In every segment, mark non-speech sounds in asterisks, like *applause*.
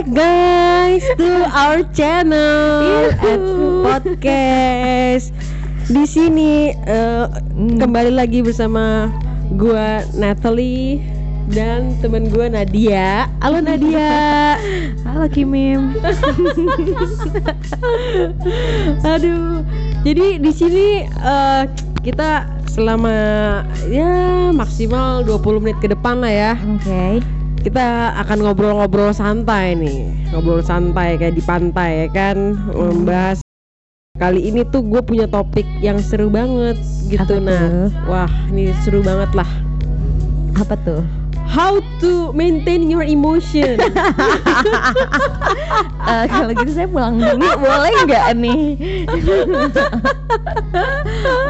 back guys to our channel at podcast. Di sini eh, kembali lagi bersama gua Natalie dan temen gua Nadia. Halo Nadia. *laughs* Halo Kimim. *laughs* Aduh. Jadi di sini eh, kita selama ya maksimal 20 menit ke depan lah ya. Oke. Kita akan ngobrol-ngobrol santai nih. Ngobrol santai kayak di pantai ya kan? Membahas. Kali ini tuh gue punya topik yang seru banget gitu Apa nah tuh? wah ini seru banget lah. Apa tuh? how to maintain your emotion. *laughs* Eh, kalau gitu saya pulang dulu. Boleh nggak nih?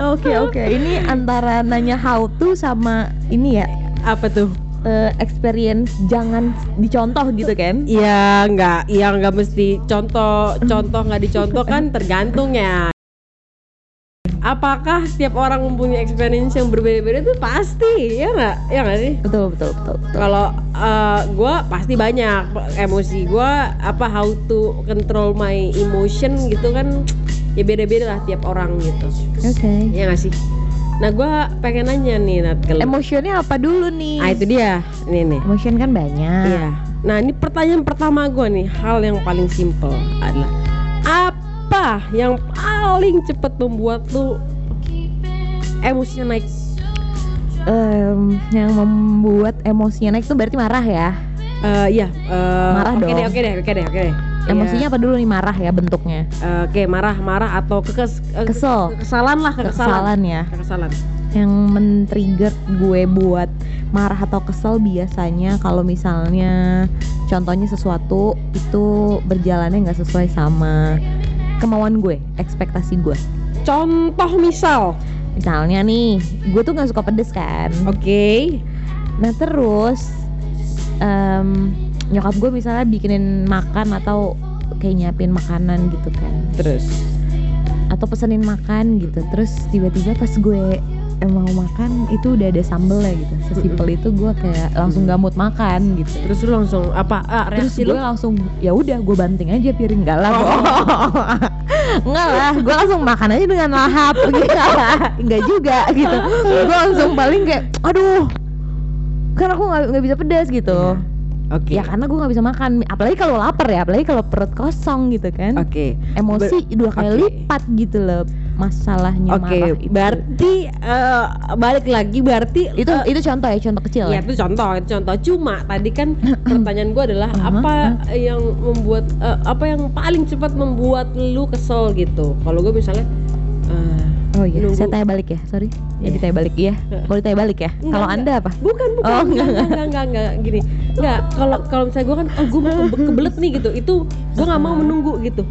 *laughs* Oke oke. Ini antara nanya how to sama ini ya? Apa tuh eh, experience jangan dicontoh gitu kan? ya nggak ya nggak mesti contoh contoh nggak dicontoh kan tergantung ya apakah setiap orang mempunyai experience yang berbeda-beda itu pasti ya nggak ya nggak sih Betul betul betul. betul. kalau gue pasti banyak emosi gue apa how to control my emotion gitu kan ya beda-beda lah tiap orang gitu Oke. ya nggak sih nah gue pengen nanya nih Nat ke. Emosionnya apa dulu nih? ah itu dia ini nih Emotion kan banyak. iya nah ini pertanyaan pertama gue nih hal yang paling simple adalah apa yang paling cepat membuat lu emosinya naik Em, yang membuat emosinya naik tuh berarti marah ya? Eh iya eh, Marah oke dong. deh oke deh oke deh oke deh Emosinya apa dulu nih marah ya bentuknya? Eh, Oke marah marah atau kekes eh, Kesel. kekesalan lah kekesalan Kekesalan ya. kekesalan yang men-trigger gue buat marah atau kesel biasanya kalau misalnya contohnya sesuatu itu berjalannya nggak sesuai sama kemauan gue, ekspektasi gue. contoh misal Misalnya nih, gue tuh nggak suka pedes kan. oke Nah terus em, nyokap gue misalnya bikinin makan atau kayak nyiapin makanan gitu kan, terus atau pesenin makan gitu. Terus tiba-tiba pas gue eh, mau makan itu udah ada sambelnya gitu. Sesimpel itu gue kayak langsung gak mood makan gitu. terus lu langsung apa ah, Terus gue lu langsung ya udah gue banting aja piring enggak lah. Oh. *laughs* Enggak lah, gue langsung makan aja dengan lahap *laughs* gitu. Enggak juga gitu. Gue langsung paling kayak aduh. Kan aku nggak nggak bisa pedas gitu. Oke Ya karena gue nggak bisa makan, apalagi kalau lapar ya, apalagi kalau perut kosong gitu kan. oke Emosi dua kali oke. lipat gitu loh masalahnya oke marah itu. berarti eh, balik lagi berarti itu eh, itu contoh ya, contoh kecil ya ya. itu contoh itu contoh cuma tadi kan pertanyaan gue adalah Uh-huh, apa yang membuat eh, apa yang paling cepat membuat lu kesel gitu kalau gue misalnya eh, Oh iya, nunggu- saya tanya balik ya, sorry. Ya Iya. ditanya balik iya. Mau ditanya balik ya? Kalau. Anda apa? bukan bukan Oh, enggak, enggak, enggak, enggak, enggak, enggak, gini enggak kalau kalau misalnya gue kan oh gue mau ke- kebelet nih gitu itu gue nggak mau menunggu gitu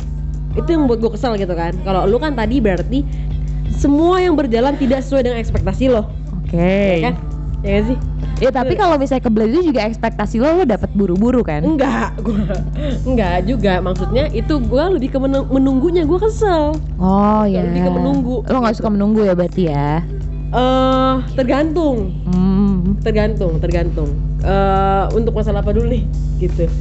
itu yang buat gue kesel gitu kan kalau lu kan tadi berarti semua yang berjalan tidak sesuai dengan ekspektasi lo Oke. ya kan ya nggak sih Ya tapi kalau misalnya kebelet itu juga ekspektasi lo lo dapat buru-buru kan? enggak gue enggak *laughs* juga maksudnya itu gue lebih ke menung- menunggunya gue kesel Oh iya. Lebih ke menunggu. Lo nggak suka menunggu ya berarti ya? Eh tergantung Hmm. tergantung tergantung eh untuk masalah apa dulu nih gitu *laughs*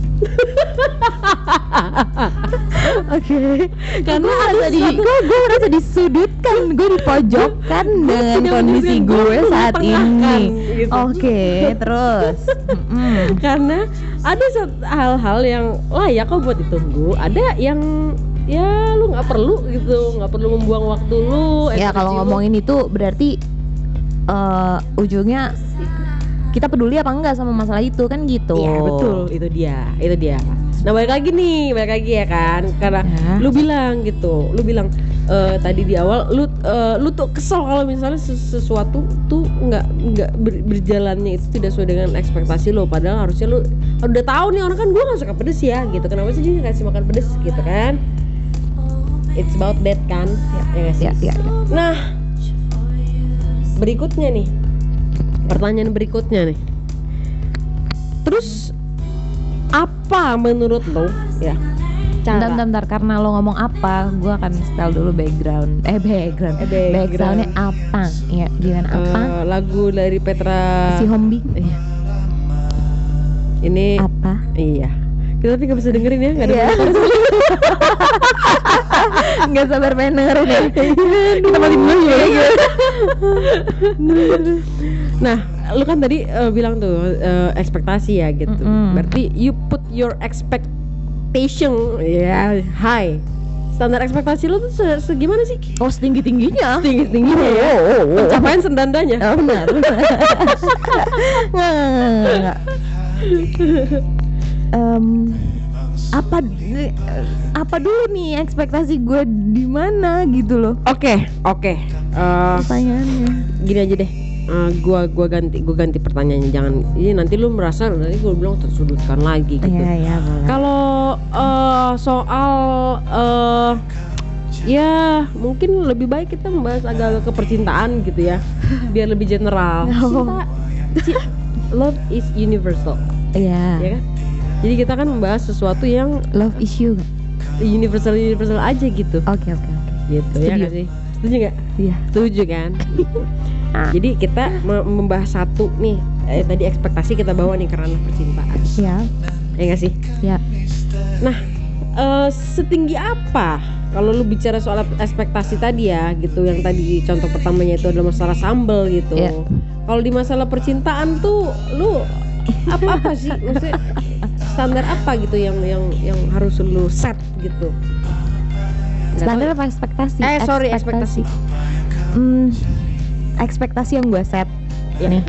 Oke. Karena gue ada merasa di, gue gue merasa disudutkan, gue dipojokkan dengan kondisi gue saat ini. gitu. Oke, terus. Mm-mm. karena ada hal-hal yang layak kok buat ditunggu ada yang ya lu nggak perlu gitu nggak perlu membuang waktu lu Ya kalau lu. ngomongin itu berarti eh ujungnya kita peduli apa enggak sama masalah itu kan gitu. Iya betul itu dia itu dia nah balik lagi nih balik lagi ya kan karena Ya. lu bilang gitu lu bilang eh, tadi di awal lu eh, lu tuh kesel kalau misalnya ses- sesuatu tuh nggak nggak ber- berjalannya itu tidak sesuai dengan ekspektasi lo padahal harusnya lu udah tahu nih orang kan gue nggak suka pedes ya gitu kenapa sih dia kasih makan pedes gitu kan it's about that kan ya, sih? Ya, ya, ya. Nah, berikutnya nih, pertanyaan berikutnya nih. Terus apa menurut lo ya cara Bentar, bentar, karena lo ngomong apa, gue akan setel dulu background. Eh background, Eh, background. backgroundnya apa? Ya, gimana apa? eh, lagu dari Petra si Hombi Iya. Ini apa? iya. Kita tapi nggak bisa dengerin ya, nggak ada Iya. *laughs* nggak sabar pengen dengerin ya Kita matiin dulu ya. nah, lu kan tadi eh, bilang tuh eh, ekspektasi ya gitu. Mm-mm. Berarti you put your expectation ya high. Standar ekspektasi lu tuh se- segimana sih? oh setinggi tingginya Tinggi tingginya ya. oh, oh, oh. Pencapaian sendandanya. Oh, benar benar. *laughs* Nggak, apa apa dulu nih ekspektasi gue di mana gitu loh Oke, oke. Eh, pertanyaannya gini aja deh. Eh, gua gua ganti gua ganti pertanyaannya jangan ini nanti lu merasa nanti gua bilang tersudutkan lagi gitu. Iya iya boleh. Kalau eh, soal eh ya mungkin lebih baik kita membahas agak-agak ke percintaan gitu ya, biar lebih general. Oh. Cinta, ci- love is universal, Iya. ya kan? Jadi kita kan membahas sesuatu yang Love issue. universal universal aja gitu, Oke oke oke. gitu ya Setuju. nggak sih? Setuju nggak? Iya. Setuju kan? *laughs* Ah. Jadi kita me- membahas satu nih, eh, tadi ekspektasi kita bawa nih ke ranah percintaan, Ya. ya nggak sih? Ya. Nah, eh, setinggi apa kalau lu bicara soal ekspektasi tadi ya, gitu yang tadi contoh pertamanya itu adalah masalah sambel gitu. Iya. Kalau di masalah percintaan tuh lu apa apa sih maksudnya standar apa gitu yang yang yang harus lu set gitu? Standar apa ekspektasi? Eh, sorry, ekspektasi. Hmm, ekspektasi yang gue set Ya. nih.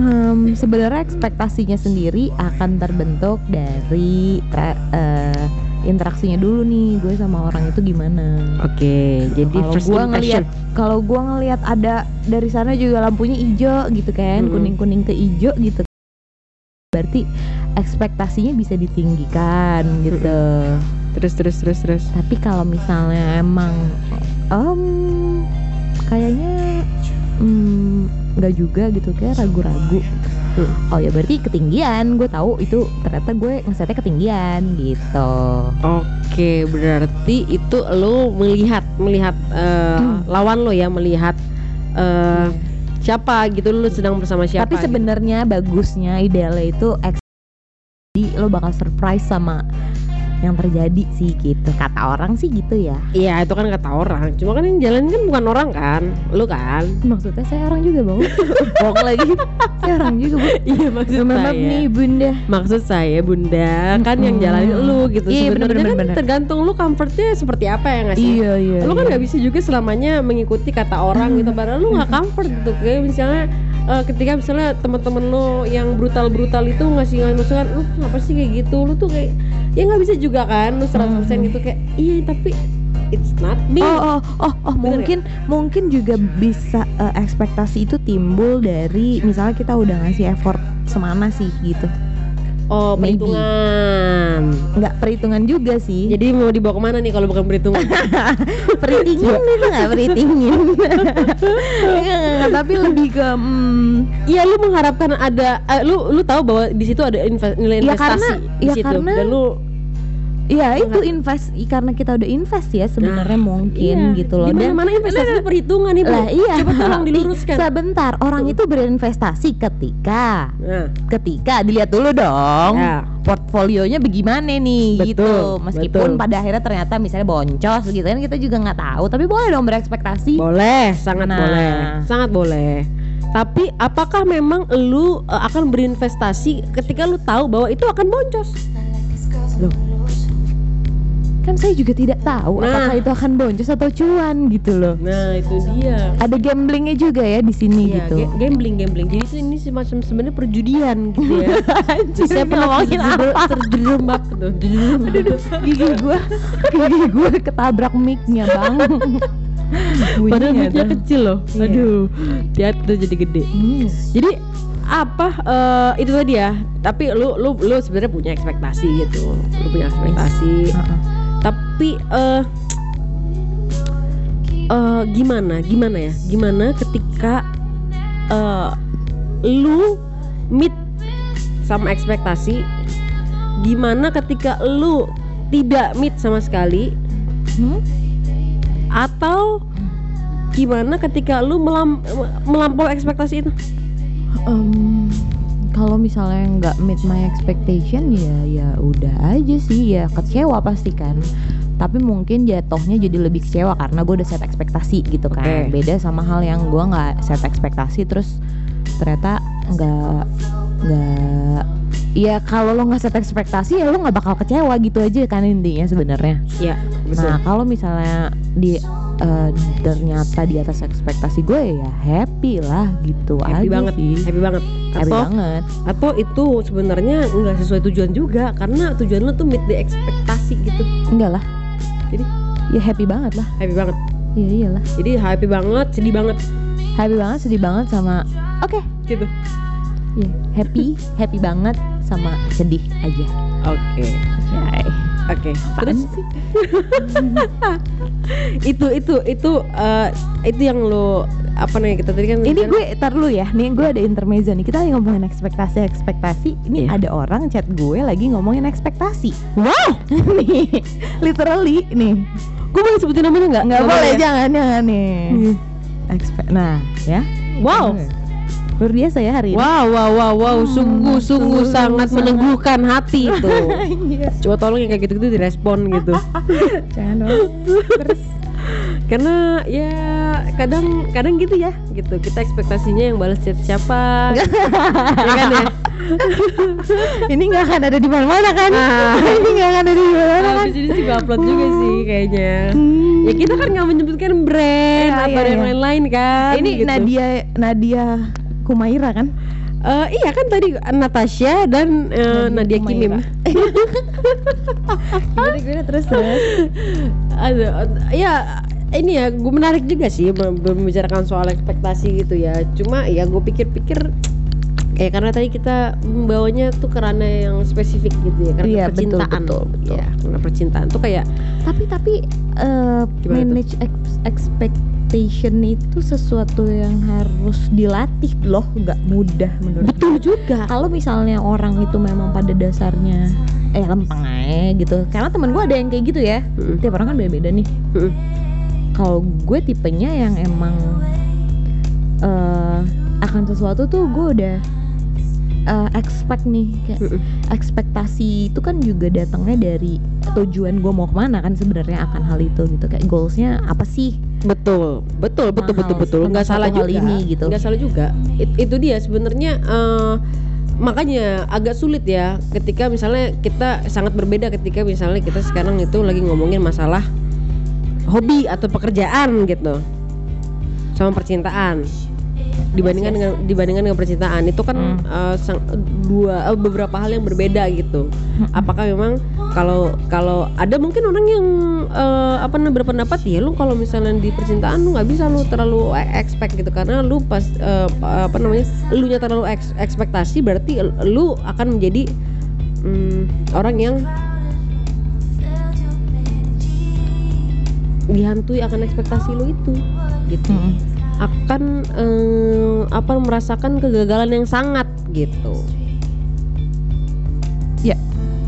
Hmm, sebenarnya ekspektasinya sendiri akan terbentuk dari tra- eh, interaksinya dulu nih gue sama orang itu gimana. Oke, jadi kalau impression. ngelihat kalau gua ngelihat ada dari sana juga lampunya hijau gitu kan kuning kuning ke hijau gitu berarti ekspektasinya bisa ditinggikan gitu. Terus terus terus terus. tapi kalau misalnya emang em kayaknya mm, nggak juga gitu kayak ragu-ragu. Oh ya berarti ketinggian gue tahu itu ternyata gue ngesetnya ketinggian gitu. Oke, berarti itu lo melihat melihat eh, Hmm. lawan lo ya melihat eh, siapa gitu lo sedang bersama siapa. Tapi sebenarnya bagusnya idealnya itu jadi lo bakal surprise sama yang terjadi sih gitu. Kata orang sih gitu ya. Iya itu kan kata orang. Cuma kan yang jalan kan bukan orang kan, lu kan. Maksudnya saya orang juga bang. Bohong lagi. saya orang juga bu. Iya maksud Maaf saya. nih bunda. Maksud saya bunda kan yang Mm-mm. jalanin lu gitu. Iya, Sebenarnya kan bener. tergantung lu comfortnya seperti apa ya nggak sih. Iya iya. Lu kan iya. nggak bisa juga selamanya mengikuti kata orang gitu. Padahal lu nggak comfort gitu. Kayak misalnya eh, ketika misalnya teman-teman lu yang brutal-brutal itu ngasih ngasih masukan, lu kenapa sih kayak gitu? Lu tuh kayak ya nggak bisa juga kan lu 100% Mhm. gitu kayak iya tapi it's not me. Oh, oh, oh, oh, Bener mungkin mungkin juga bisa eh, ekspektasi itu timbul dari misalnya kita udah ngasih effort semana sih gitu. Oh, maybe. perhitungan. Nggak perhitungan juga sih. Jadi mau dibawa ke mana nih kalau bukan perhitungan? *laughs* perhitungan itu nggak perhitungan. *laughs* Tapi lebih ke hmm, Iya, lu mengharapkan ada, eh, lu lu tahu bahwa di situ ada inve- nilai Ya, investasi karena- di ya, situ, karena- dan lu ya itu Menghar- invest karena kita udah invest ya sebenarnya mungkin iya, gitu loh dan mana investasi itu perhitungan ibu. lah iya Coba tolong *laughs* diluruskan. sebentar orang Tuh. itu berinvestasi ketika Nah, ketika dilihat dulu dong ya. portfolionya bagaimana nih Betul, gitu meskipun betul. pada akhirnya ternyata misalnya boncos gitu kan kita juga nggak tahu tapi boleh dong berekspektasi Boleh, sangat Nah. boleh, sangat boleh. Tapi apakah memang lu eh, akan berinvestasi ketika lu tahu bahwa itu akan boncos? Loh. Kan saya juga tidak tahu Nah. apakah itu akan boncos atau cuan gitu loh Nah, itu dia. ada gamblingnya juga ya di sini Iya, gitu ga- gambling, gambling. Jadi itu ini semacam sebenarnya perjudian gitu ya. *laughs* Anjir, Saya pernah apa terjerembab gitu. *laughs* gigi gua gigi gua ketabrak mic-nya bang *laughs* Padahal mic-nya tuh. kecil loh. Iya. Aduh, lihat tuh jadi gede. Hmm. Jadi apa eh, itu tadi ya? Tapi lu lu lu sebenarnya punya ekspektasi gitu. Lu punya ekspektasi. Heeh. Tapi eh eh, gimana? Gimana ya? Gimana ketika eh lu meet sama ekspektasi? Gimana ketika lu tidak meet sama sekali? Hmm? Atau gimana ketika lu melam, melampaui ekspektasi itu? Em, kalau misalnya nggak meet my expectation ya ya udah aja sih ya kecewa pasti kan tapi mungkin jatuhnya jadi lebih kecewa karena gue udah set ekspektasi gitu kan Oke. beda sama hal yang gue nggak set ekspektasi terus ternyata nggak nggak ya kalau lo nggak set ekspektasi ya lo nggak bakal kecewa gitu aja kan intinya sebenarnya ya betul Nah kalau misalnya di eh, ternyata di atas ekspektasi gue ya happy lah gitu happy aja banget sih. happy banget Happy atau banget. atau itu sebenarnya nggak sesuai tujuan juga karena tujuan lo tuh meet the ekspektasi gitu Enggak lah. Jadi? ya happy banget lah. happy banget Iya iyalah. jadi happy banget sedih banget Happy banget, sedih banget sama oke. gitu Iya, happy, happy banget sama sedih aja. oke Yay. Oke Apaan terus *laughs* itu itu itu eh, itu yang lo apa nih kita tadi kan Ini kan- gue tar dulu ya. Nih gue ada intermezzo nih. Kita lagi ngomongin ekspektasi ekspektasi. Ini Iya. ada orang chat gue lagi ngomongin ekspektasi. Wow. *laughs* nih, literally nih. gue boleh sebutin namanya nggak Nggak boleh ya? jangan jangan nih. Hmm. Nah, ya. wow Luar biasa ya hari ini. wow wow wow wow Hmm, sungguh sungguh sungguh, sangat meneguhkan hati itu *laughs* Iya. coba tolong yang kayak gitu gitu direspon gitu *laughs* Jangan dong. Terus karena ya kadang kadang gitu ya gitu kita ekspektasinya yang balas chat siapa *laughs* ya kan ya ini nggak akan ada di mana-mana kan? Ah. ini nggak akan ada di mana-mana kan? habis ini sih upload juga sih kayaknya Hmm. ya kita kan nggak menyebutkan brand Iya, atau iya, yang iya. lain-lain kan ini gitu. Nadia Nadia Kumaira kan? Eh, iya kan tadi Natasha dan eh, Nadia Kimim Gimana gimana terus terus. ada ya ini ya gue menarik juga sih mem- membicarakan soal ekspektasi gitu ya cuma ya gue pikir-pikir kayak karena tadi kita membawanya tuh karena yang spesifik gitu ya karena Iya, betul, percintaan betul, betul. ya karena percintaan tuh kayak tapi tapi eh, Gimana tuh? manage ex- expectation itu sesuatu yang harus dilatih loh, nggak mudah menurut betul gue. juga Kalau misalnya orang itu memang pada dasarnya eh lempeng aja gitu. Karena temen gue ada yang kayak gitu ya. Tiap orang kan beda-beda nih. Kalau gue tipenya yang emang eh akan sesuatu tuh gue udah eh, expect nih kayak ekspektasi itu kan juga datangnya dari tujuan gue mau ke mana kan sebenarnya akan hal itu gitu kayak goalsnya apa sih betul betul betul Mahal betul betul. Nggak salah juga. ini gitu. nggak salah juga. It- itu dia sebenarnya eh, makanya agak sulit ya ketika misalnya kita sangat berbeda ketika misalnya kita sekarang itu lagi ngomongin masalah hobi atau pekerjaan gitu. Sama percintaan dibandingkan Yes, yes. dengan dibandingkan dengan percintaan itu kan Hmm. sang- dua eh, beberapa hal yang berbeda gitu apakah memang kalau kalau ada mungkin orang yang eh, apa namanya berpendapat ya lu kalau misalnya di percintaan lu nggak bisa lu terlalu e- expect gitu karena lu pas eh, apa namanya lu nya terlalu eks- ekspektasi berarti lu akan menjadi mm, orang yang dihantui akan ekspektasi lu itu gitu Mm-mm. Akan eh, apa merasakan kegagalan yang sangat gitu. Ya,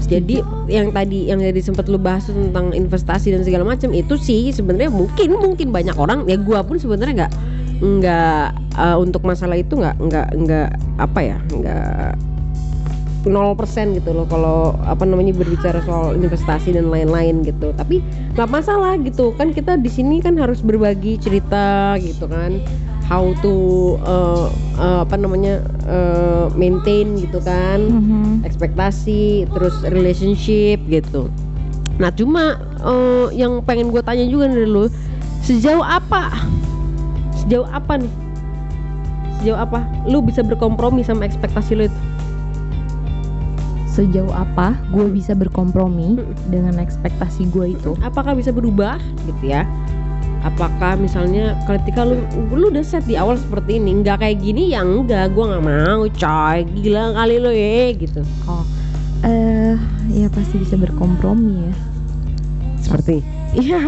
Jadi yang tadi yang tadi sempat lu bahas tentang investasi dan segala macam itu sih sebenarnya mungkin mungkin banyak orang ya gua pun sebenarnya nggak nggak eh, untuk masalah itu nggak nggak nggak apa ya nggak 0% gitu loh kalau apa namanya berbicara soal investasi dan lain-lain gitu. Tapi nggak masalah gitu. Kan kita di sini kan harus berbagi cerita gitu kan. How to uh, uh, apa namanya uh, maintain gitu kan. Mhm. ekspektasi terus relationship gitu. Nah cuma uh, yang pengen gue tanya juga dari lu sejauh apa? Sejauh apa nih? Sejauh apa? Lu bisa berkompromi sama ekspektasi lu itu sejauh apa gue bisa berkompromi Mm-mm. dengan ekspektasi gue itu. Apakah bisa berubah? Gitu ya. Apakah misalnya ketika lu lu udah set di awal seperti ini nggak kayak gini ya enggak gua nggak mau coy. Gila kali lo ya gitu. Oh eh ya pasti bisa berkompromi ya seperti. Iya.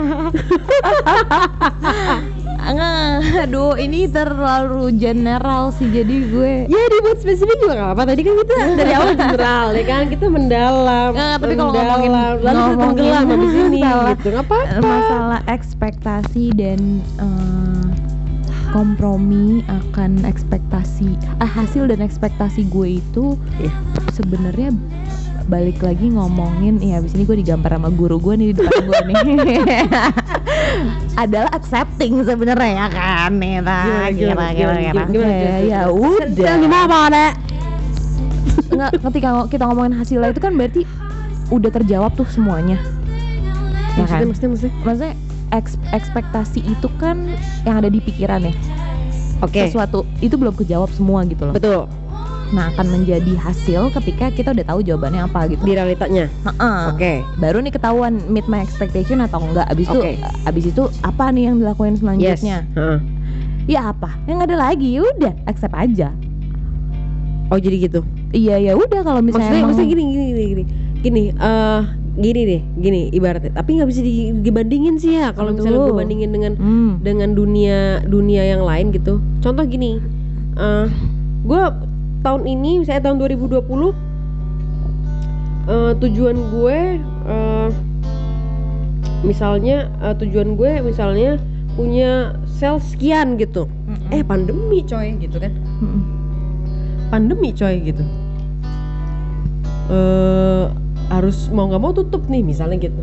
Enggak, aduh ini terlalu general sih jadi gue ya dibuat spesifik juga nggak apa tadi kan kita *laughs* dari awal general ya kan? Kita mendalam Nggak, tapi kalau ngomongin- lalu kita tenggelam habis ini *laughs* masalah- gitu nggak apa-apa. masalah ekspektasi dan eh, berkompromi akan ekspektasi ah, hasil dan ekspektasi gue itu Iya. sebenarnya balik lagi ngomongin ya abis ini gue digambar sama guru gue nih di depan gue nih. *laughs* Adalah accepting sebenarnya ya kan? Nih nah, Gimana, gimana gimana, gimana gimana, gimana gimana, Ya, gimana, gimana? udah. Apa deh nggak ketika kita ngomongin hasilnya itu kan berarti udah terjawab tuh semuanya. Ya kan? maksudnya maksudnya? Maksudnya eks- ekspektasi itu kan yang ada di pikiran ya. Oke. Sesuatu itu belum kejawab semua gitu loh. Betul nah akan menjadi hasil ketika kita udah tahu jawabannya apa gitu. Di realitanya? Oke. Baru nih ketahuan meet my expectation atau enggak. Abis itu abis itu apa nih yang dilakuin yes. Selanjutnya Heeh. ya apa? Yang ada lagi ya udah accept aja. Oh jadi gitu? Iya ya udah kalau misalnya maksudnya emang- maksudnya gini gini gini gini. Gini eh gini deh gini ibaratnya. Tapi nggak bisa di- dibandingin sih ya. Kalau misalnya gue bandingin dengan Hmm. dengan dunia dunia yang lain gitu. Contoh gini eh gue tahun ini misalnya tahun 2020 eh tujuan gue eh misalnya eh, tujuan gue misalnya punya sel sekian gitu. Eh pandemi coy gitu kan? Mm-mm. pandemi coy gitu. Eh harus mau nggak mau tutup nih misalnya gitu.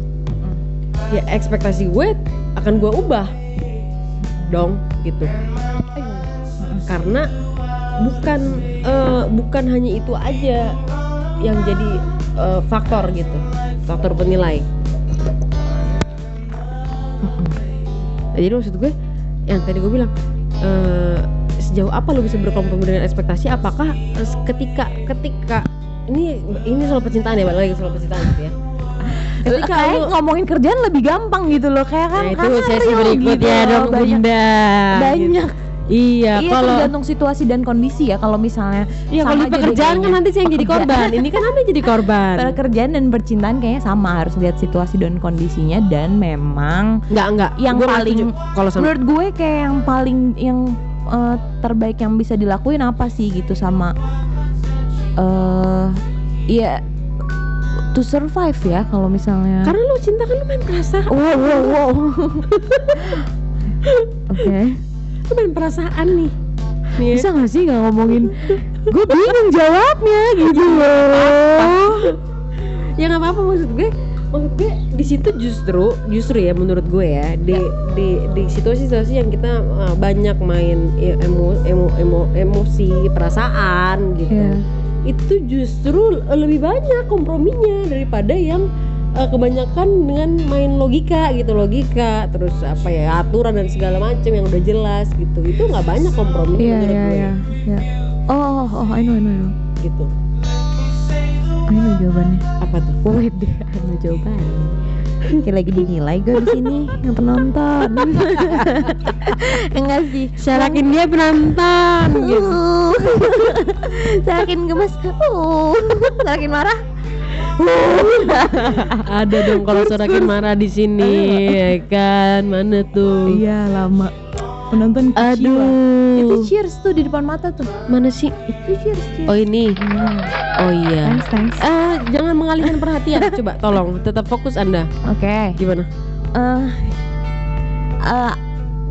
Ya ekspektasi gue akan gue ubah. Dong gitu. Karena bukan eh, bukan hanya itu aja yang jadi eh, faktor gitu faktor penilai. Nah, jadi maksud gue yang tadi gue bilang eh, sejauh apa lo bisa berkompromi dengan ekspektasi? Apakah ketika ketika ini ini soal percintaan ya balik lagi soal percintaan gitu ya. *laughs* Ketika kayak lo ngomongin kerjaan lebih gampang gitu loh kayak kan nah itu kan sesi berikutnya gitu dong banyak. Bunda. Banyak. Gitu. Iya iya kalau tergantung situasi dan kondisi ya. Kalau misalnya iya kalau sama di pekerjaan kan nanti saya yang jadi korban. Ini kan anda jadi korban. Pekerjaan dan percintaan kayaknya sama. Harus lihat situasi dan kondisinya. Dan memang nggak nggak. yang Gue paling- kalau sama menurut gue kayak yang paling yang eh, terbaik yang bisa dilakuin apa sih gitu sama eh ya to survive ya kalau misalnya. Karena lo cinta kan lo main perasaan. Wow wow wow. *laughs* Oke lo main perasaan nih. Ya. bisa gak sih gak ngomongin? Gue bingung jawabnya gitu loh. Ya nggak apa-apa maksud gue maksud gue di situ justru justru ya menurut gue ya di di di situasi-situasi yang kita uh, banyak main e- emo, emo, emo, emosi perasaan gitu. Iya. itu justru lebih banyak komprominya daripada yang uh, kebanyakan dengan main logika gitu logika terus apa ya aturan dan segala macam yang udah jelas gitu itu nggak banyak kompromi iya menurut iya gue iya iya oh oh oh I know I know I know gitu I know jawabannya apa tuh Wih, deh, ada jawabannya. Kayak lagi dinilai gue di sini yang penonton. *laughs* Enggak sih. Syarakin dia penonton gitu. *laughs* Sarakin gemes. Uh. Sarakin marah. *laughs* Ada dong kalau sorakin marah di sini, ya kan? Mana tuh? Iya lama. Penonton kecewa. Itu Aduh, cheers tuh di depan mata tuh. mana sih? Itu cheers cheers. Oh ini, Hmm. oh iya. Thanks thanks. Eh, jangan mengalihkan perhatian. *laughs* Coba, tolong, tetap fokus anda. Oke. Gimana? eh eh,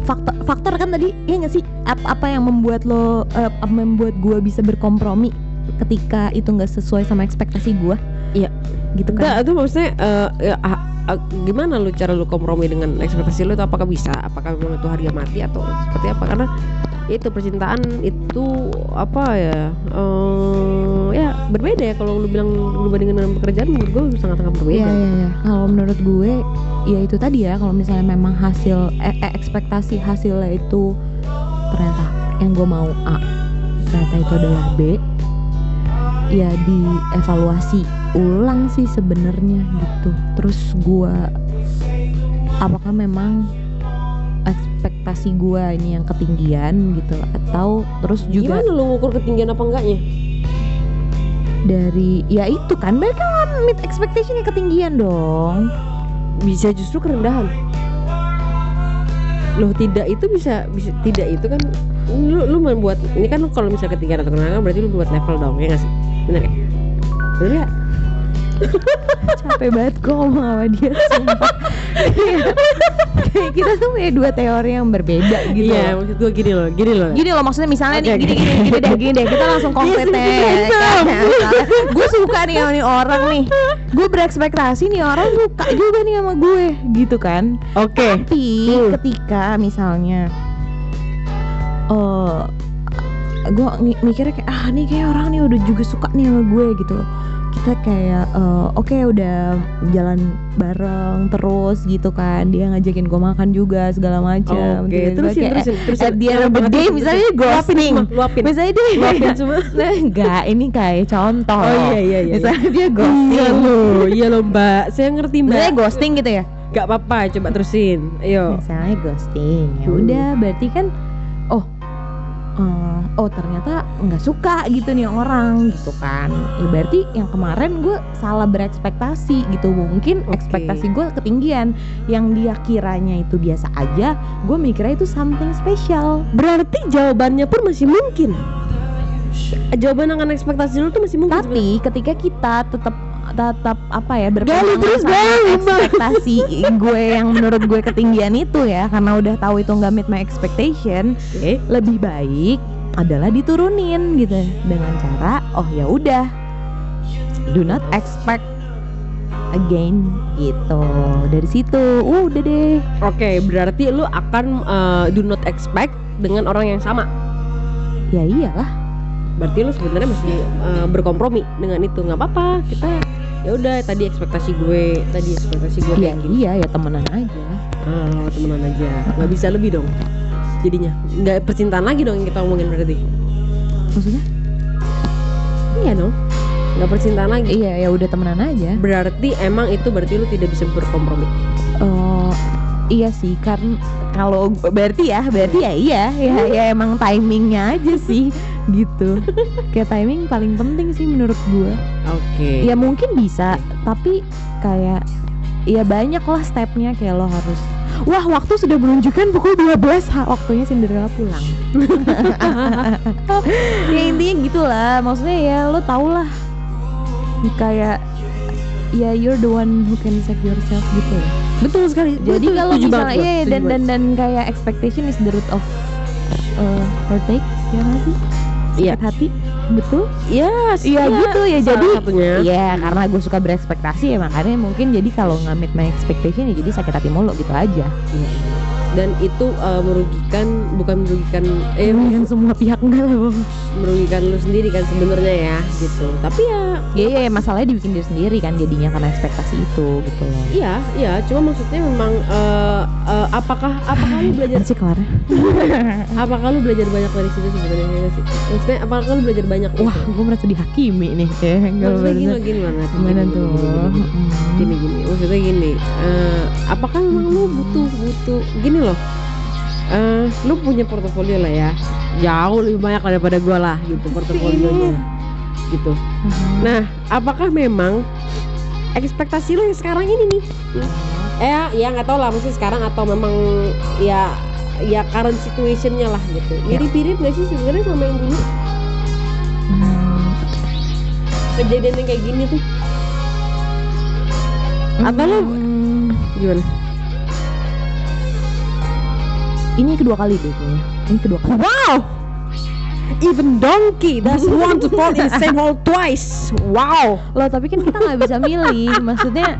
faktor faktor kan tadi ya nggak sih apa, apa yang membuat lo apa membuat gua bisa berkompromi ketika itu nggak sesuai sama ekspektasi gua Iya. gitu kan Enggak, itu maksudnya eh, ya, ah, ah, gimana lu cara lu kompromi dengan ekspektasi lu itu apakah bisa? Apakah memang itu harga mati atau seperti apa? Karena itu percintaan itu apa ya? eh, ya berbeda ya kalau lu bilang lu bandingin dengan pekerjaan menurut gue sangat-sangat berbeda. Iya iya iya. Kalau menurut gue ya itu tadi ya kalau misalnya memang hasil eh, eh, ekspektasi hasilnya itu ternyata yang gue mau A ternyata itu adalah B ya dievaluasi ulang sih sebenarnya gitu. Terus gue apakah memang ekspektasi gue ini yang ketinggian gitu atau terus juga Gimana lu ngukur ketinggian apa enggaknya? dari ya itu kan mereka kan meet expectationnya ketinggian dong Bisa justru kerendahan. Loh tidak itu bisa bisa tidak itu kan lu lu membuat ini kan kalau misalnya ketinggian atau kerendahan kan berarti lu buat level dong ya nggak sih? Bener ya? Bener ya? capek banget gue ngomong sama dia sumpah kita tuh punya dua teori yang berbeda gitu Iya, maksud gue gini loh, gini loh. Gini loh maksudnya misalnya nih gini, gini gini deh gini deh kita langsung konkret sedikit gue suka nih sama nih orang nih gue berekspektasi nih orang suka juga nih sama gue gitu kan Oke. tapi Hmm. ketika misalnya eh gue mikirnya kayak ah nih kayak orang nih udah juga suka nih sama gue gitu kita kayak eh, oke udah jalan bareng terus gitu kan dia ngajakin gue makan juga segala macam Oke, Tiba-tiba terusin, kayak, terusin, terusin. at the end of the Jangan day banget, misalnya ghosting Luapin, misalnya dia Luapin *laughs* semua. Nah, enggak ini kayak contoh Oh iya iya iya. misalnya dia Iya ghosting loh, iya loh Mbak. Saya ngerti Mbak. misalnya ghosting gitu ya Gak apa-apa, coba terusin. Ayo. misalnya ghosting ya Hmm. udah berarti kan eh, oh ternyata nggak suka gitu nih orang gitu kan ya berarti yang kemarin gue salah berekspektasi gitu mungkin Oke. ekspektasi gue ketinggian yang dia kiranya itu biasa aja gue mikirnya itu something special Berarti jawabannya pun masih mungkin. Jawaban akan ekspektasi lu tuh masih mungkin. tapi ketika kita tetap tetap apa ya Gali berpegangan terus, gali, ekspektasi gue yang menurut gue ketinggian itu ya karena udah tahu itu nggak meet my expectation Oke. lebih baik adalah diturunin gitu dengan cara oh ya udah do not expect again gitu dari situ uh, udah deh Oke, berarti lu akan uh, do not expect dengan orang yang sama. ya iyalah Berarti lu sebenarnya masih uh, berkompromi dengan itu. nggak apa-apa. Kita ya udah tadi ekspektasi gue, tadi ekspektasi gue ya kayak gini. iya ya temenan aja Ah, temenan aja. nggak bisa lebih dong. Jadinya nggak percintaan lagi dong yang kita omongin berarti. maksudnya Iya dong. Nggak percintaan lagi. iya ya udah temenan aja Berarti emang itu berarti lu tidak bisa berkompromi. Oh iya sih kan kalau berarti ya berarti ya iya ya ya emang timingnya aja sih gitu. *laughs* Kayak timing paling penting sih menurut gue Oke. ya mungkin bisa tapi kayak ya banyak lah stepnya kayak lo harus. Wah waktu sudah menunjukkan pukul 12 ha, Waktunya Cinderella pulang. *laughs* Ya intinya gitulah. Maksudnya ya lo tau lah. Kayak Ya you're the one who can save yourself gitu ya Betul sekali. jadi kalau misalnya setuju dan dan dan kayak expectation is the root of uh, heartache ya sih Iya. hati betul Iya, Iya, gitu ya, jadi-. Iya karena gue suka berekspektasi ya makanya mungkin jadi kalau nggak meet my expectation ya jadi sakit hati mulu gitu aja Iya. Dan itu uh, merugikan bukan merugikan eh yang semua pihak enggak lah Bang. merugikan lu sendiri kan sebenarnya ya gitu. Tapi ya Iya iya masalahnya dibikin diri sendiri kan jadinya karena ekspektasi itu gitu loh iya, iya, cuma maksudnya memang uh, uh, apakah apakah lu belajar sih kelarnya *laughs* apakah lu belajar banyak dari situ sebenarnya ya nggak sih? Maksudnya apakah lu belajar banyak wah gitu? gue merasa dihakimi nih ya maksudnya gini bener. loh, gini mana gimana tuh Mm. gini gini maksudnya gini eh, apakah memang lu butuh butuh gini loh. Eh lu punya portofolio lah ya. Jauh lebih banyak daripada gua lah gitu portofolionya. Gitu. Mhm. nah apakah memang ekspektasi lu yang sekarang ini nih? Eh ya nggak tahu lah maksudnya sekarang atau memang ya ya current situationnya lah gitu. Ya. mirip-mirip nggak sih sebenarnya sama yang dulu? Hmm. kejadian yang kayak gini tuh. Atau lu- Hmm, gimana ini kedua kali deh kayaknya. Ini kedua kali. Wow! Even donkey doesn't want to fall in the same hole twice. Wow. Loh, tapi kan kita nggak bisa milih. Maksudnya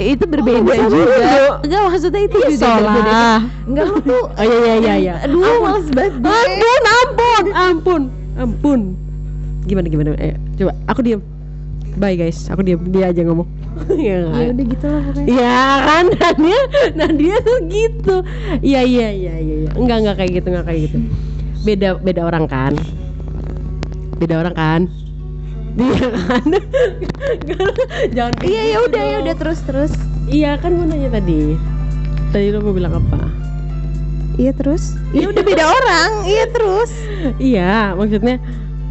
itu berbeda bisa juga. Enggak maksudnya itu juga Salah. berbeda. Enggak lu tuh Oh iya iya iya iya. Aduh, males banget. Ampun, ampun, ampun, ampun. Gimana gimana? Eh, coba aku diam. Bye guys, aku diam. Dia aja ngomong. *laughs* Ya kan? udah gitu lah pokoknya. Iya kan *laughs* Nadia Nadia tuh gitu Iya iya iya iya iya. Enggak enggak kayak gitu enggak kayak gitu Beda beda orang kan Beda orang kan Iya kan *laughs* Jangan Iya ya gitu udah ya udah terus terus. Iya kan gue nanya tadi Tadi lo mau bilang apa Iya terus. Iya udah beda orang. Iya terus. Iya maksudnya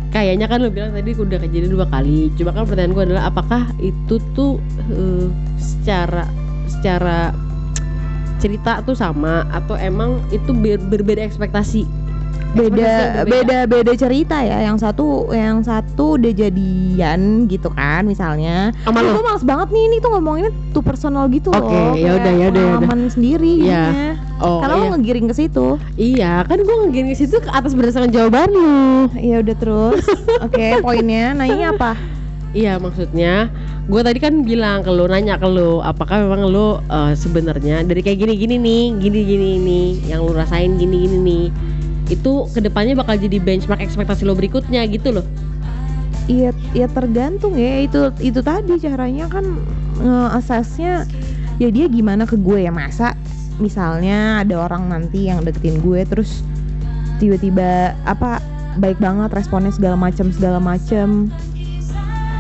Kayaknya kan lo bilang tadi udah kejadian dua kali. Cuma kan pertanyaan gue adalah Apakah itu tuh eh, Secara Secara cerita tuh sama? Atau emang itu ber- berbeda ekspektasi? Beda beda beda cerita ya. Yang satu yang satu udah jadian gitu kan misalnya. Sama lo? gue males banget nih ini tuh ngomonginnya tuh personal gitu Oke, loh. ya udah, kayak ya udah, ya udah. pengalaman sendiri Iya. Oh karena iya. lo ngegiring ke situ Iya, kan gue ngegini ke situ ke atas berdasarkan jawaban lu. ya udah terus *laughs* oke poinnya nanya apa Iya, maksudnya gue tadi kan bilang ke lu, nanya ke lu, apakah memang lu eh, sebenarnya dari kayak gini-gini nih, gini-gini nih, yang lu rasain gini-gini nih, itu ke depannya bakal jadi benchmark ekspektasi lo berikutnya gitu loh. Iya, ya tergantung ya itu itu tadi caranya kan nge-assessnya ya dia gimana ke gue ya masa misalnya ada orang nanti yang deketin gue terus tiba-tiba apa baik banget responnya segala macam segala macam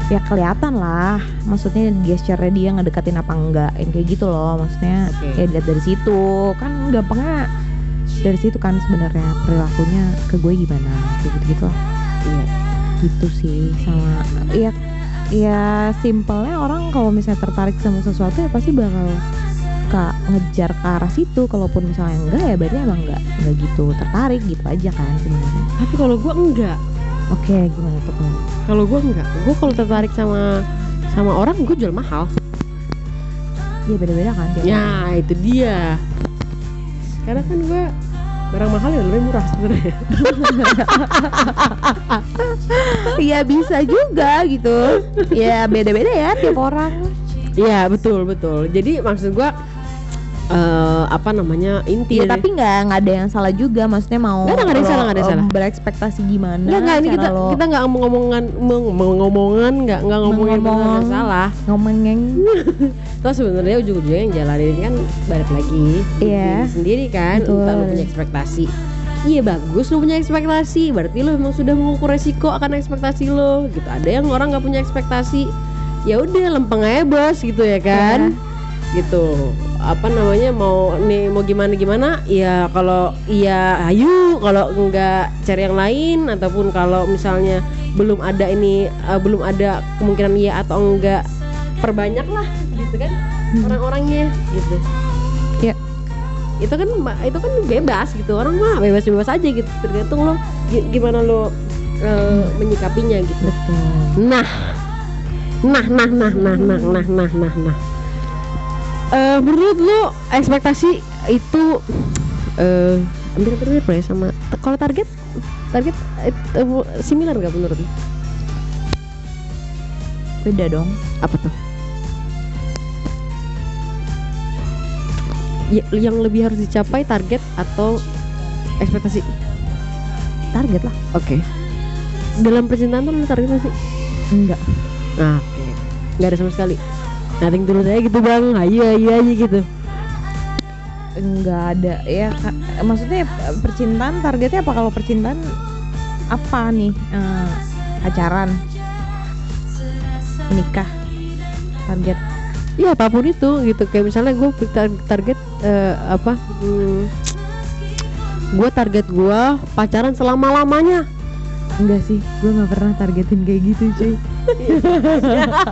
ya kelihatan lah. Maksudnya gesture dia ngedeketin apa enggak yang kayak gitu loh. Maksudnya Oke. kayak dilihat dari situ. Kan gampangnya dari situ kan sebenarnya perilakunya ke gue gimana kayak gitu gitu lah. Iya. gitu sih sama ya ya simpelnya orang kalau misalnya tertarik sama sesuatu ya pasti bakal kak ngejar ke arah situ kalaupun misalnya enggak ya berarti emang enggak enggak gitu tertarik gitu aja kan sebenarnya Tapi kalau gue enggak, oke gimana tuh kalau kalau gue enggak, gue kalau tertarik sama sama orang gue jual mahal. ya beda-beda kan Ya itu dia. Karena kan gue barang mahal ya lebih murah sebenarnya. *laughs* Iya bisa juga gitu ya beda-beda ya tiap orang Iya betul betul. Jadi maksud gue eh apa namanya inti ya dari- tapi nggak nggak ada yang salah juga maksudnya mau Nggak ada, nggak ada yang lo, salah, nggak ada yang salah. berekspektasi gimana Enggak, enggak, ini kita lo kita enggak ngomong-ngomongan meng- ngomongan enggak enggak ngomongin dan salah. ngomongin *laughs* Terus sebenarnya ujung-ujungnya yang jalanin kan balik lagi Iya. diri sendiri kan. Betul. Entah lu punya ekspektasi. Iya bagus lu punya ekspektasi, berarti lu memang sudah mengukur resiko akan ekspektasi lo gitu. Ada yang orang nggak punya ekspektasi, ya udah lempeng aja bos gitu ya kan. Gitu. Apa namanya mau nih mau gimana gimana? Ya kalau iya ayo, kalau enggak cari yang lain ataupun kalau misalnya belum ada ini eh, belum ada kemungkinan iya atau enggak perbanyak lah gitu kan Hmm. orang-orangnya gitu. Iya. Itu kan itu kan bebas gitu. Orang mah bebas-bebas aja gitu. Tergantung lo gi- gimana lo eh, menyikapinya gitu. betul Nah, nah, nah, nah, nah, nah, nah, nah, nah, nah. Eh, menurut lo ekspektasi itu eh hampir hampir mirip ya sama kalau target target eh, eh, similar nggak menurut lo? beda dong Apa tuh? Ya, yang lebih harus dicapai target atau ekspektasi? target lah Oke. Dalam percintaan tuh lo target nggak sih? enggak Nah, oke. Nggak ada sama sekali. Nothing tulus aja gitu bang, ayo ayo aja gitu. enggak ada ya maksudnya percintaan targetnya apa kalau percintaan apa nih Eh, pacaran menikah target Iya apa pun itu gitu. Kayak misalnya gue target eh, apa? Hmm, gue target gue pacaran selama lamanya. Enggak sih gue nggak pernah targetin kayak gitu cuy *laughs*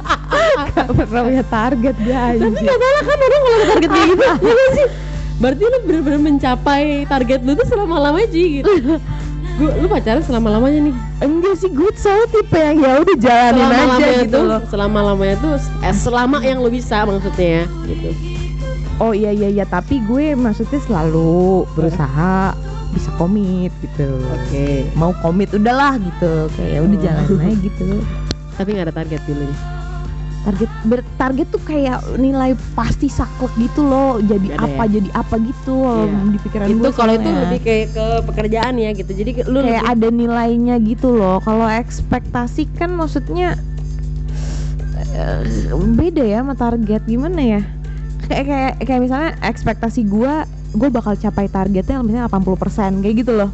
nggak pernah punya target gue Tapi anjir gak salah kan orang kalau target kayak gitu. *laughs* ya nggak sih? Berarti lu bener-bener mencapai target lu tuh selama lamanya Ji gitu. Gue lu pacaran selama lamanya nih. enggak sih gue selalu tipe yang ya udah jalanin aja Selama-lamanya gitu tuh, loh selama lamanya tuh eh, selama yang lu bisa maksudnya ya gitu. oh iya iya iya tapi gue maksudnya selalu berusaha bisa komit gitu Oke. mau komit udahlah gitu kayak ya udah Oh. jalanin aja gitu Tapi nggak ada target dulu nih. target bertarget tuh kayak nilai pasti saklek gitu loh jadi Ada apa jadi apa gitu loh Iya. di pikiran itu kalau itu soalnya. lebih kayak ke pekerjaan ya gitu. Jadi lu kayak lebih- ada nilainya gitu loh kalau ekspektasi kan maksudnya eh, beda ya sama target gimana ya kayak kayak kayak misalnya ekspektasi gua gue bakal capai targetnya misalnya 80% kayak gitu loh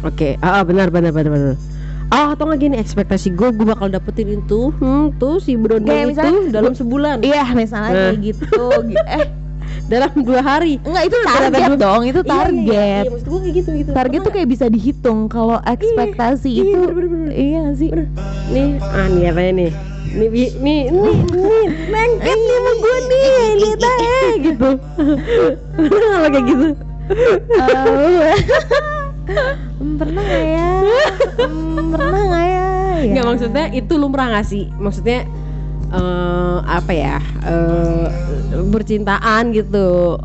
Oke, ah ah, benar benar benar benar. Ah, atau nggak gini ekspektasi gue gue bakal dapetin itu, hmm, tuh si Kayak itu misalnya dalam sebulan, iya misalnya Nah. kayak gitu *laughs* Gi- eh dalam dua hari. enggak itu Ternyata target dua- dong itu Iya, iya, target Iya, iya, maksud gue kayak gitu gitu. target tuh kayak bisa dihitung kalau ekspektasi iya, itu bener, bener, bener. iya gak sih nih, ah nih apa nih? Nih, nih, nih, nih, lengket nih sama gue nih, lihat aja gitu. *laughs* Kalau kayak gitu. *laughs* Pernah nggak ya *laughs* pernah nggak ya Ya. Nggak maksudnya itu lumrah gak sih? Maksudnya eh apa ya? eh percintaan gitu.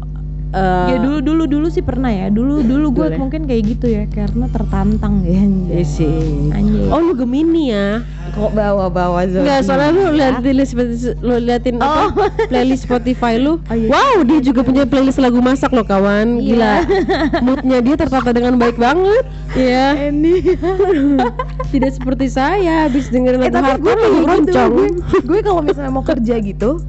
Eh, ya dulu dulu dulu sih pernah ya dulu dulu gue mungkin kayak gitu ya karena tertantang ya Iya sih. Oh lu Gemini ya? kok bawa bawa Enggak, soalnya lu lihat di list lu liatin apa? Playlist Spotify lu. Oh, iya. Wow, dia juga punya playlist lagu masak loh kawan. Iya. Gila. Moodnya dia tertata dengan baik banget. Iya. ini *laughs* Tidak seperti saya habis dengerin eh lagu tapi gue hardcore lagu gitu gue, gue kalau misalnya mau kerja gitu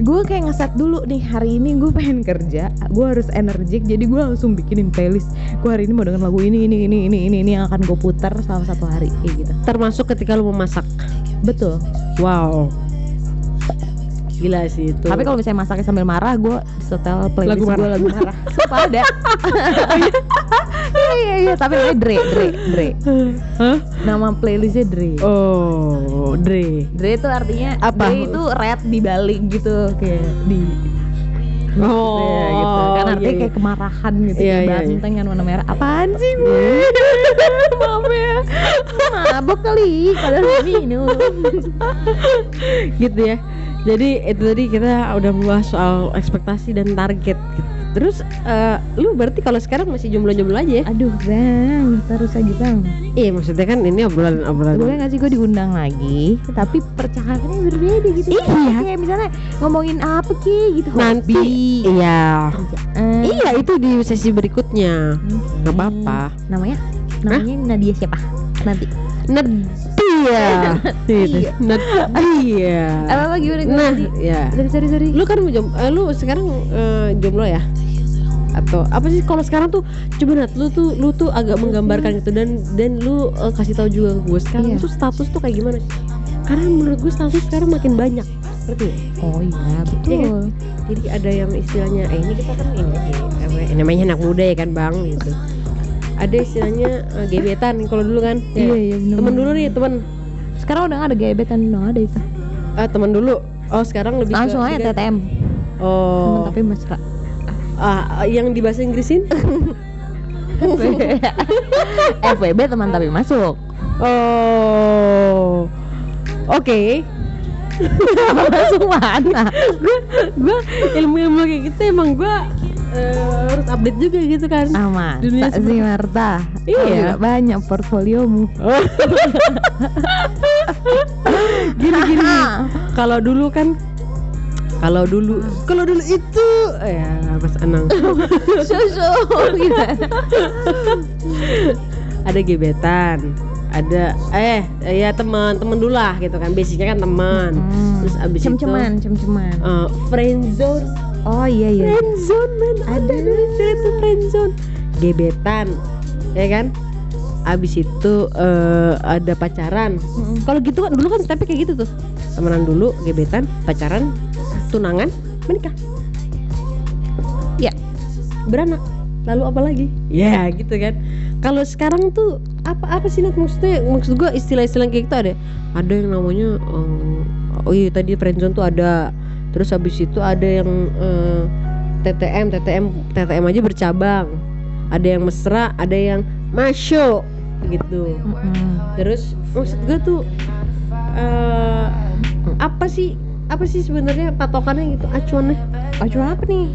gue kayak ngeset dulu nih hari ini gue pengen kerja gue harus energik jadi gue langsung bikinin playlist gue hari ini mau denger lagu ini ini ini ini ini ini yang akan gue putar selama satu hari kayak gitu Termasuk ketika lu memasak. betul Wow. Gila sih itu. tapi kalau misalnya masaknya sambil marah gue setel playlist gue marah. lagu marah sumpah ada iya iya iya tapi namanya Dre Dre Dre Hah? nama playlistnya Dre Oh, Dre. Dre itu artinya Apa? Dre itu red di balik gitu kayak di Oh, ya, gitu kan artinya iya, iya. kayak kemarahan gitu Iya, iya, iya. banteng kan warna merah apaan sih gue *laughs* maaf ya mabok kali padahal minum gitu ya. Jadi itu tadi kita udah membahas soal ekspektasi dan target gitu. Terus eh, lu berarti kalau sekarang masih jomblo-jomblo aja ya? aduh bang terus aja bang. Iya maksudnya kan ini obrolan-obrolan boleh nggak sih gue diundang lagi? Tapi percakapannya berbeda gitu. Iya. kayak misalnya ngomongin apa ki? Gitu nanti hobi. iya. Kerjaan. iya itu di sesi berikutnya. Hmm. nggak apa-apa. Namanya? Namanya Nadia siapa? Nanti Gitu Iya. Nadia apa apa gimana gimana? Nah ya sorry sorry sorry. Lu kan jom- eh, lu sekarang eh, jomblo ya? Atau apa sih kalau sekarang tuh coba Nat lu tuh lu tuh agak menggambarkan gitu dan dan lu eh, kasih tahu juga ke gue sekarang Iya. tuh status tuh kayak gimana? Sih karena menurut gue status sekarang makin banyak ngerti nggak? oh iya betul. Iya jadi ada yang istilahnya eh ini kita kan ini apa ya, namanya anak muda ya kan bang gitu ada istilahnya eh, gebetan kalau dulu kan. Ya. iya iya bener temen dulu nih temen. Sekarang udah ada gebetan udah ada itu. Ah temen dulu. Oh sekarang lebih langsung aja tiga- TTM. Temen oh tapi mesra. Ah yang di bahasa Inggrisin? *laughs* FWB teman tapi masuk. Oh. Oke. *laughs* Masuk mana? Gue ilmu-ilmu kayak gitu emang gue harus update juga gitu kan. Aman Dunia tak sih Marta Iya. Juga banyak portfoliomu. Oh. *laughs* gini gini. Kalau dulu kan kalau dulu kalau dulu itu ya Mas Anang. *laughs* Susu gitu. *laughs* Ada gebetan ada eh ya teman teman dulu lah gitu kan. Basicnya kan teman. Terus abis cem-ceman itu cem-ceman. eh, friendzone oh iya iya. Friendzone men. Ada istilah itu friendzone gebetan ya kan? Abis itu eh, ada pacaran. Mm-mm. kalau gitu kan dulu kan tapi kayak gitu tuh. Temenan dulu gebetan pacaran tunangan menikah. Ya beranak. Lalu apa lagi? Ya gitu kan. Kalau sekarang tuh apa apa sih Nat? maksudnya maksud gua istilah-istilah kayak gitu ada? Ada yang namanya eh, oh iya tadi friendzone tuh ada terus habis itu ada yang eh, TTM TTM TTM aja bercabang. Ada yang mesra ada yang masyo gitu. Mm-mm. terus maksud gue tuh eh apa sih apa sih sebenarnya patokannya gitu? Acuannya acuan apa nih?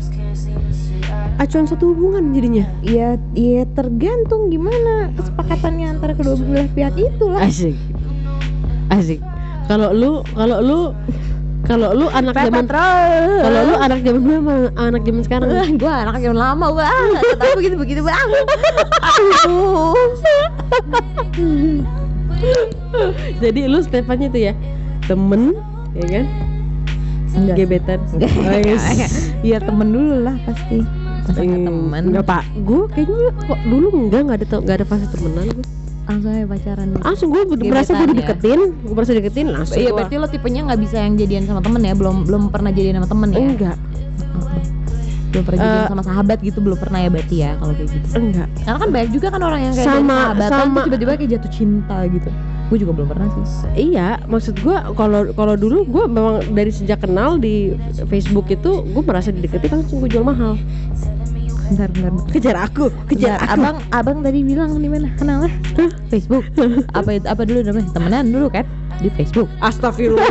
Acuan satu hubungan jadinya? Ya ya tergantung gimana kesepakatannya antara kedua belah pihak itu lah asik. Asik. Kalau lu kalau lu kalau lu anak zaman kalau lu anak zaman dulu sama anak zaman sekarang? Gue anak yang lama gue ah tahu begitu begitu bang aduh. Jadi lu stepannya tuh ya temen ya kan? Enggak. gebetan. Enggak. Oh, yes. Iya temen dulu lah pasti. Masa nggak temen? Enggak pak. Gue kayaknya kok dulu enggak nggak ada nggak ada fase temenan gue langsung aja pacaran dulu. langsung gue merasa gue Gebetan ya? dideketin gue merasa deketin langsung Iya gua- berarti lo tipenya nggak bisa yang jadian sama temen ya? Belum belum pernah jadian sama temen ya? Enggak. Belum pernah jadian Eh, sama sahabat gitu? Belum pernah ya berarti ya kalau kayak gitu? Enggak. Karena kan banyak juga kan orang yang kayak Sama- dari sahabatan sama- tiba-tiba kayak jatuh cinta gitu. Gue juga belum pernah sih. Iya maksud gue kalau kalau dulu gue memang dari sejak kenal di Facebook itu gue merasa dideketin langsung gue jual mahal bentar bentar, bentar. kejar aku kejar Bentar, aku. abang abang tadi bilang di mana? Kenalnya Facebook. Apa itu apa dulu namanya? Temenan dulu kan di Facebook. Astagfirullah.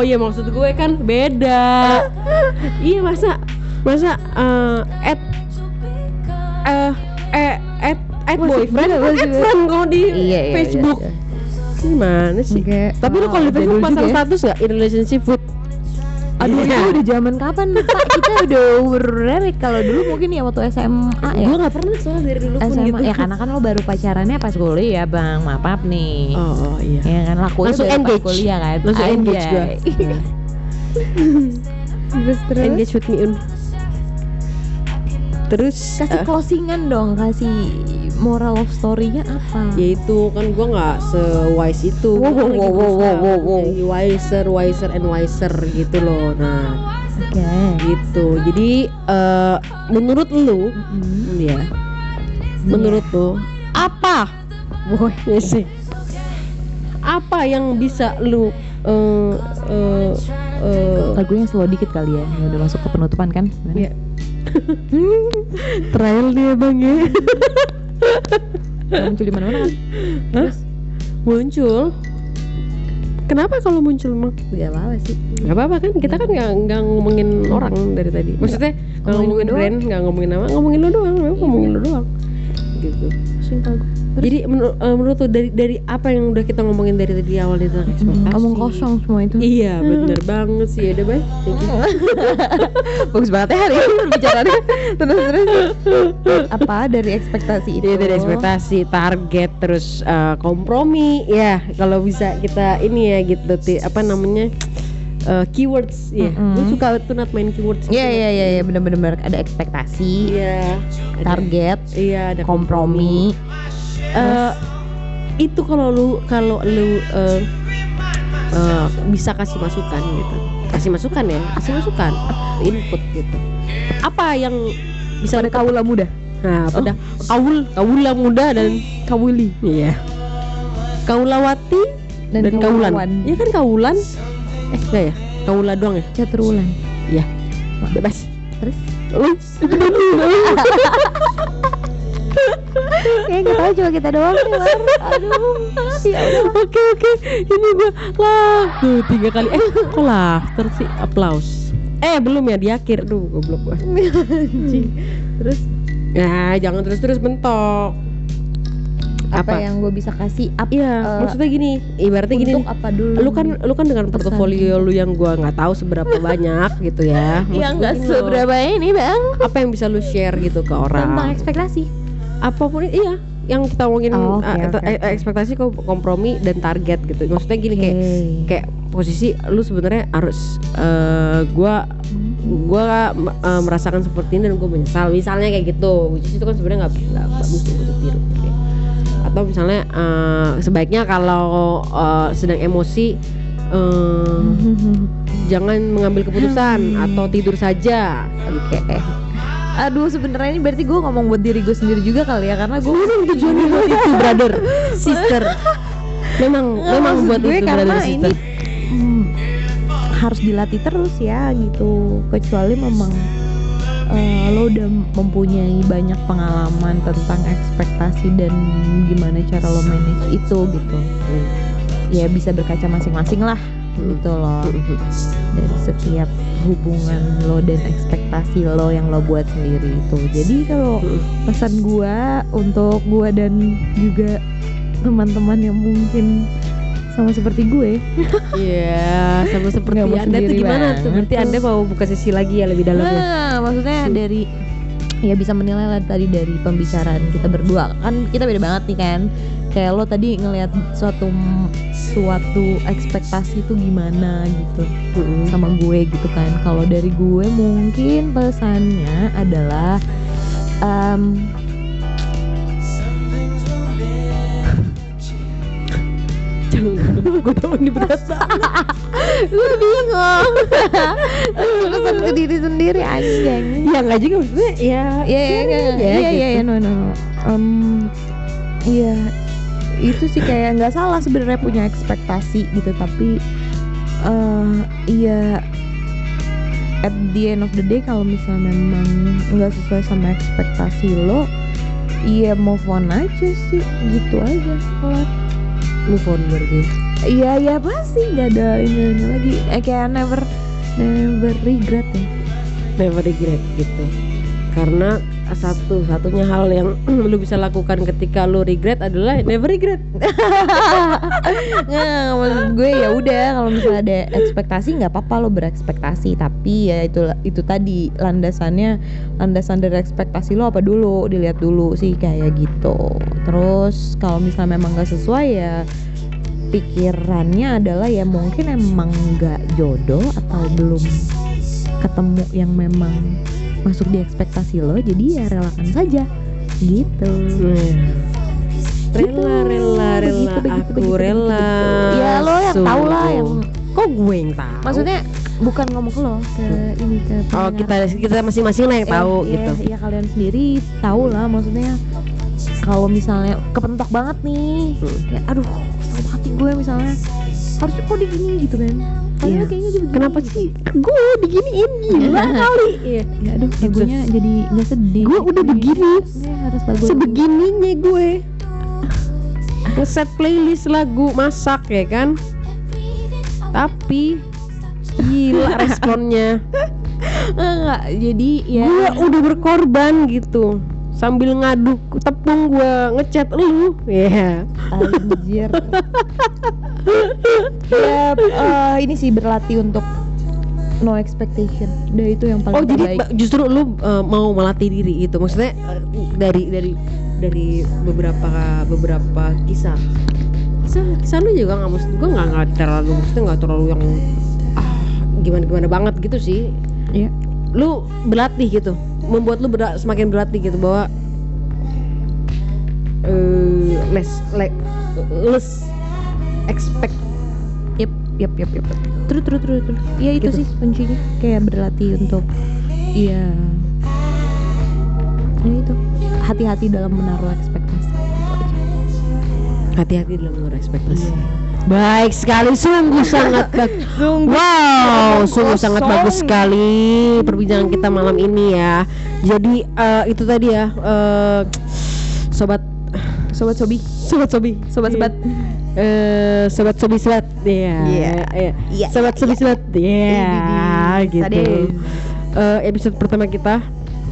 *laughs* Iya maksud gue kan beda. Iya masa Masa eh at eh eh at at boyfriend at gue. friend kalau di iya iya Facebook? iya, Gimana sih? Oke. Tapi lu kalau di Facebook pasang ya. status gak in relationship with Aduh Iya. itu udah zaman kapan Pak? Kita *laughs* udah berrelate kalau dulu mungkin ya waktu SMA ya. Gue gak pernah soalnya dari dulu pun SMA gitu. ya karena kan lo baru pacarannya pas kuliah bang. Maaf maaf nih. Oh, oh iya. Ya kan lakunya Langsung baru engage. pas kuliah kan. Langsung engage gue Anjay. *laughs* terus terus? Engage with me Un. Terus kasih eh, closingan dong kasih moral of story-nya apa? Ya itu kan gue nggak sewise itu. Wow, wow, wow, wow, wow, wow, wow. wiser wiser and wiser gitu loh. Nah oke. gitu. Jadi eh, menurut lu Mm-mm. ya menurut lu apa? Boy *laughs* sih. Apa yang bisa lu eh eh eh, lagunya slow dikit kali ya yang udah masuk ke penutupan kan? Iya. *laughs* trial dia bang ya *laughs* muncul di mana-mana kan? Hah? muncul. Kenapa kalau muncul emang Gak apa-apa sih. Gak apa-apa kan, kita kan nggak nggak ngomongin orang dari tadi. Maksudnya nggak Ngomongin brand, nggak ngomongin nama, ngomongin lo doang, memang ngomongin lo doang. Gitu. Simpel Jadi menur- eh, menurut lo dari dari apa yang udah kita ngomongin dari tadi awal itu ekspektasi? Ngomong kosong semua itu Iya bener banget sih, udah baik. *laughs* Bagus banget ya hari ini bicaranya Terus terus Apa dari ekspektasi itu Iya dari ekspektasi, target, terus eh, kompromi, ya kalau bisa kita ini ya gitu, ti- apa namanya eh, keywords, ya. Mm-mm. Gue suka tuh not main keywords. Iya iya iya iya bener-bener ada ekspektasi Iya. ada- Target Iya ada Kompromi Eh, itu kalau lu kalau lu eh, eh, bisa kasih masukan gitu. Kasih masukan ya? Kasih masukan input gitu. Apa yang bisa Pada lu- kaula muda. Nah pada kaul kaula muda dan Kawuli iya. Kaulawati dan, kaulan. kaulawan. iya kan kaulan? Eh enggak ya? Kaula doang ya? Caturwulan bebas. Terus? Lu- *laughs* *laughs* Ya gak tau cuma kita doang War Aduh Ya Allah Oke oke, ini gua lah tuh tiga kali. Eh kok laughter sih? Applause. Eh belum ya di akhir, duh goblok gua. *laughs* Anjing. Terus Nah jangan terus terus mentok. apa, Apa? yang gue bisa kasih apa Iya, eh, maksudnya gini, ibaratnya gini. apa dulu Lu kan lu kan dengan portofolio lu yang gua nggak tahu seberapa *laughs* banyak gitu ya. Yang nggak seberapa ini bang Apa yang bisa lu share gitu ke tentang orang? ekspektasi Apa pun iya yang kita ngomongin Oh, oke, eh, oke, eh, oke. ekspektasi kom- kompromi dan target gitu. Maksudnya gini kayak kayak posisi lu sebenarnya harus eh gua gua eh, merasakan seperti ini dan gue menyesal misalnya kayak gitu which itu kan sebenarnya nggak nggak bagus untuk ditiru gitu ya. atau misalnya eh, sebaiknya kalau eh, sedang emosi eh, *laughs* jangan mengambil keputusan atau tidur saja Oke. Aduh sebenarnya ini berarti gue ngomong buat diri gue sendiri juga kali ya karena gue tujuannya buat itu brother sister. Memang Nggak, memang buat gue itu karena brother ini sister hmm, harus dilatih terus ya gitu. Kecuali memang eh, lo udah mempunyai banyak pengalaman tentang ekspektasi dan gimana cara lo manage itu gitu. Ya bisa berkaca masing-masing lah gitu loh dari setiap hubungan lo dan ekspektasi lo yang lo buat sendiri itu jadi kalau pesan gua untuk gua dan juga teman-teman yang mungkin sama seperti gue Iya, sama *laughs* seperti Nggak anda tuh gimana tuh? banget Berarti tuh. anda mau buka sesi lagi ya lebih dalamnya? nah maksudnya dari ya bisa menilai lah tadi dari pembicaraan kita berdua kan kita beda banget nih kan kayak lo tadi ngelihat suatu suatu ekspektasi itu gimana gitu Mm-mm. sama gue gitu kan kalau dari gue mungkin pesannya adalah em, gue tau ini berat gue bingung *laughs* pesan ke diri sendiri anjing Ya nggak juga maksudnya ya. Iya iya iya ya, iya iya gitu. iya no no. Em, Iya itu sih kayak nggak salah sebenarnya punya ekspektasi gitu tapi eh iya at the end of the day kalau misalnya memang nggak sesuai sama ekspektasi lo iya move on aja sih gitu aja. Kelar move on berarti iya iya pasti nggak ada ini lagi. Eh, kayak never never regret ya. Never regret gitu. Karena satu satunya hal yang *clears throat* lu bisa lakukan ketika lu regret adalah never regret. *laughs* Nggak maksud gue ya udah kalau misalnya ada ekspektasi nggak apa-apa lo berekspektasi tapi ya itu itu tadi landasannya landasan dari ekspektasi lo apa dulu? Dilihat dulu sih kayak gitu. Terus kalau misalnya memang nggak sesuai ya pikirannya adalah ya mungkin emang nggak jodoh atau belum ketemu yang memang masuk di ekspektasi lo jadi ya relakan saja. Gitu. Rela rela rela. Begitu, begitu, aku begitu, rela. begitu. ya lo yang tau lah yang kok gue yang tahu? Maksudnya bukan ngomong ke lo ke ini ke oh kita kita masing-masing lah yang Eh, tahu iya, gitu. iya kalian sendiri tahu lah maksudnya. Kalau misalnya kepentok banget nih Hmm. kayak aduh sama hati gue misalnya. Harusnya kok digini gitu kan Iya. kayaknya juga kenapa sih? Gue diginiin gila kali. Iya ya aduh lagunya jadi nggak sedih. Gue udah begini. Ini harus lagu sebegininya gue. Ngeset playlist lagu masak ya kan? Tapi gila responnya. *laughs* Enggak jadi ya gue udah berkorban gitu sambil ngaduk tepung gue ngechat lu. Ya anjir. *laughs* Ya eh, ini sih berlatih untuk no expectation. Udah itu yang paling oh jadi terbaik. ba- justru lu uh, mau melatih diri gitu maksudnya uh, dari dari dari beberapa beberapa kisah. Kisah kisah lu juga nggak mesti gue nggak terlalu maksudnya nggak terlalu yang ah gimana gimana banget gitu sih. Iya. lu berlatih gitu membuat lu berat, semakin berlatih gitu bahwa eh less like less expect Yep, yep, yep, yep. Terus, terus, terus, terus. Ya itu Gitu. sih kuncinya kayak berlatih untuk, iya. Ya itu hati-hati dalam menaruh ekspektasi. Hati-hati dalam menurut ekspektasi Iya. Baik sekali sungguh sangat bag- *laughs* wow sungguh sangat bagus sekali perbincangan kita malam ini ya. Jadi eh, itu tadi ya eh, sobat Sobat Sobi, sobat sobi sobat-sobat. eh sobat sobi sobat ya Iya. iya. Iya, sobat sobi sobat ya gitu. Sadis. Eh, episode pertama kita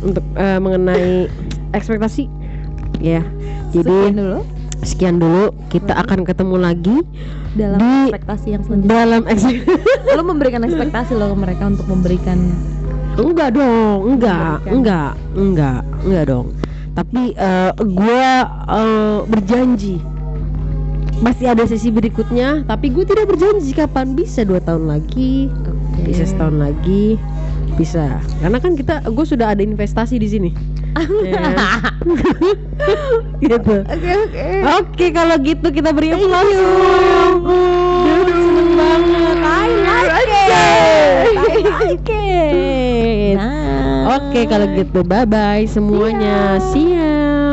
untuk eh, mengenai ekspektasi ya. Sekian jadi dulu sekian dulu kita akan ketemu lagi dalam Di- ekspektasi yang selanjutnya. dalam ekspektasi Lo *laughs* memberikan ekspektasi lo ke mereka untuk memberikan enggak dong enggak Memberikan. enggak enggak enggak dong. Tapi eh, gua eh, berjanji. Masih ada sesi berikutnya tapi gue tidak berjanji kapan. Bisa dua tahun lagi bisa setahun lagi bisa. Karena kan kita gue sudah ada investasi di sini Gitu. Oke oke. oke kalau gitu kita beri aplaus seneng banget. I like it I like it Nah. Oke kalau gitu. Bye bye semuanya. See ya.